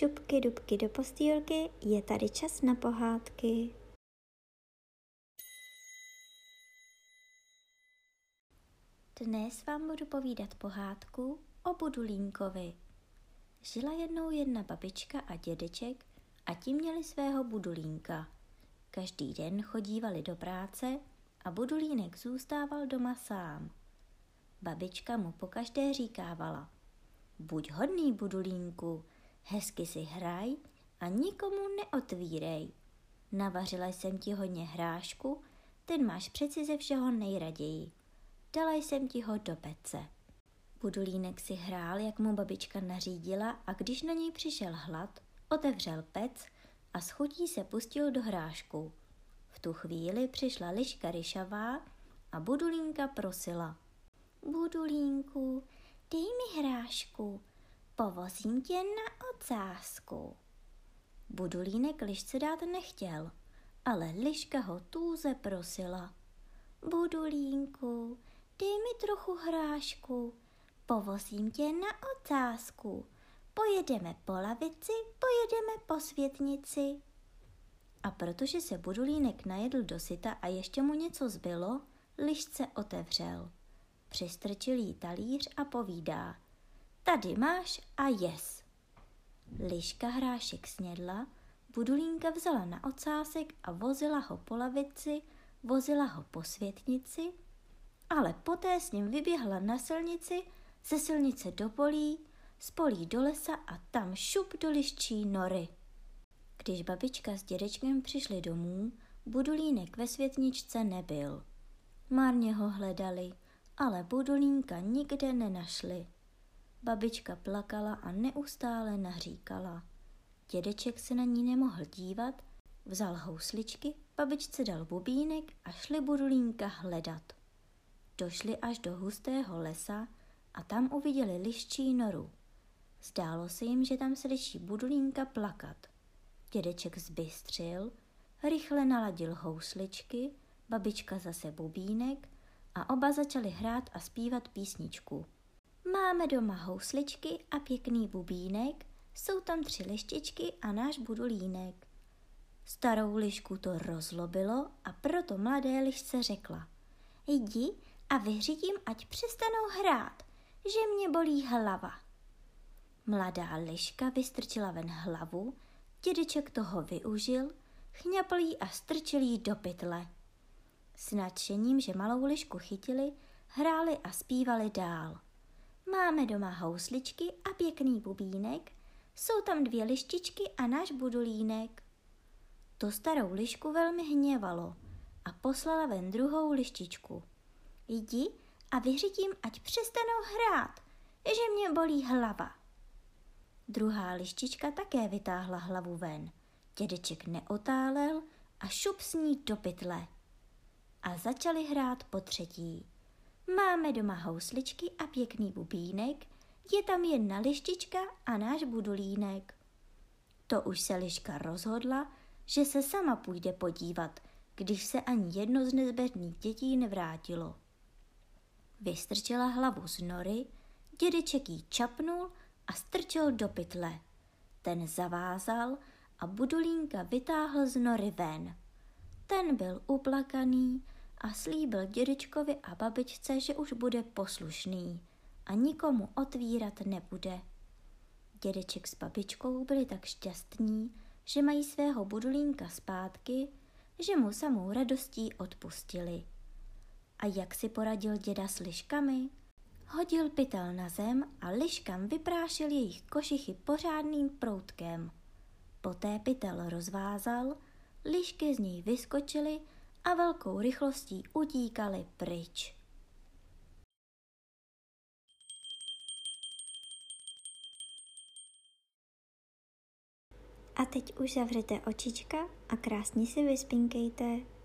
šupky dubky do postýlky, je tady čas na pohádky. Dnes vám budu povídat pohádku o Budulínkovi. Žila jednou jedna babička a dědeček a ti měli svého Budulínka. Každý den chodívali do práce a Budulínek zůstával doma sám. Babička mu pokaždé říkávala, buď hodný Budulínku, hezky si hraj a nikomu neotvírej. Navařila jsem ti hodně hrášku, ten máš přeci ze všeho nejraději. Dala jsem ti ho do pece. Budulínek si hrál, jak mu babička nařídila a když na něj přišel hlad, otevřel pec a s chutí se pustil do hrášku. V tu chvíli přišla liška ryšavá a Budulínka prosila. Budulínku, dej mi hrášku, povozím tě na ocásku. Budulínek lišce dát nechtěl, ale liška ho tůze prosila. Budulínku, dej mi trochu hrášku, povozím tě na ocásku. Pojedeme po lavici, pojedeme po světnici. A protože se Budulínek najedl do syta a ještě mu něco zbylo, lišce otevřel. Přistrčil jí talíř a povídá. Tady máš a jes. Liška hrášek snědla, Budulínka vzala na ocásek a vozila ho po lavici, vozila ho po světnici, ale poté s ním vyběhla na silnici, ze silnice do polí, z polí do lesa a tam šup do liščí nory. Když babička s dědečkem přišli domů, Budulínek ve světničce nebyl. Márně ho hledali, ale Budulínka nikde nenašli. Babička plakala a neustále naříkala. Dědeček se na ní nemohl dívat, vzal housličky, babičce dal bubínek a šli Budulínka hledat. Došli až do hustého lesa a tam uviděli liščí noru. Zdálo se jim, že tam se liší Budulínka plakat. Dědeček zbystřil, rychle naladil housličky, babička zase bubínek a oba začali hrát a zpívat písničku. Máme doma housličky a pěkný bubínek, jsou tam tři lištičky a náš budulínek. Starou lišku to rozlobilo a proto mladé lišce řekla. Jdi a vyřídím, ať přestanou hrát, že mě bolí hlava. Mladá liška vystrčila ven hlavu, dědeček toho využil, chňapl jí a strčil jí do pytle. S nadšením, že malou lišku chytili, hráli a zpívali dál. Máme doma housličky a pěkný bubínek, jsou tam dvě lištičky a náš budulínek. To starou lišku velmi hněvalo a poslala ven druhou lištičku. Jdi a vyřitím, ať přestanou hrát, že mě bolí hlava. Druhá lištička také vytáhla hlavu ven. Dědeček neotálel a šup s ní do pytle. A začali hrát po třetí. Máme doma housličky a pěkný bubínek, je tam jedna lištička a náš budulínek. To už se liška rozhodla, že se sama půjde podívat, když se ani jedno z nezbedných dětí nevrátilo. Vystrčila hlavu z nory, dědeček jí čapnul a strčil do pytle. Ten zavázal a Budulínka vytáhl z nory ven. Ten byl uplakaný a slíbil dědečkovi a babičce, že už bude poslušný a nikomu otvírat nebude. Dědeček s babičkou byli tak šťastní, že mají svého budulínka zpátky, že mu samou radostí odpustili. A jak si poradil děda s liškami? Hodil pytel na zem a liškám vyprášil jejich košichy pořádným proutkem. Poté pytel rozvázal, lišky z něj vyskočily a velkou rychlostí utíkali pryč. A teď už zavřete očička a krásně si vyspinkejte.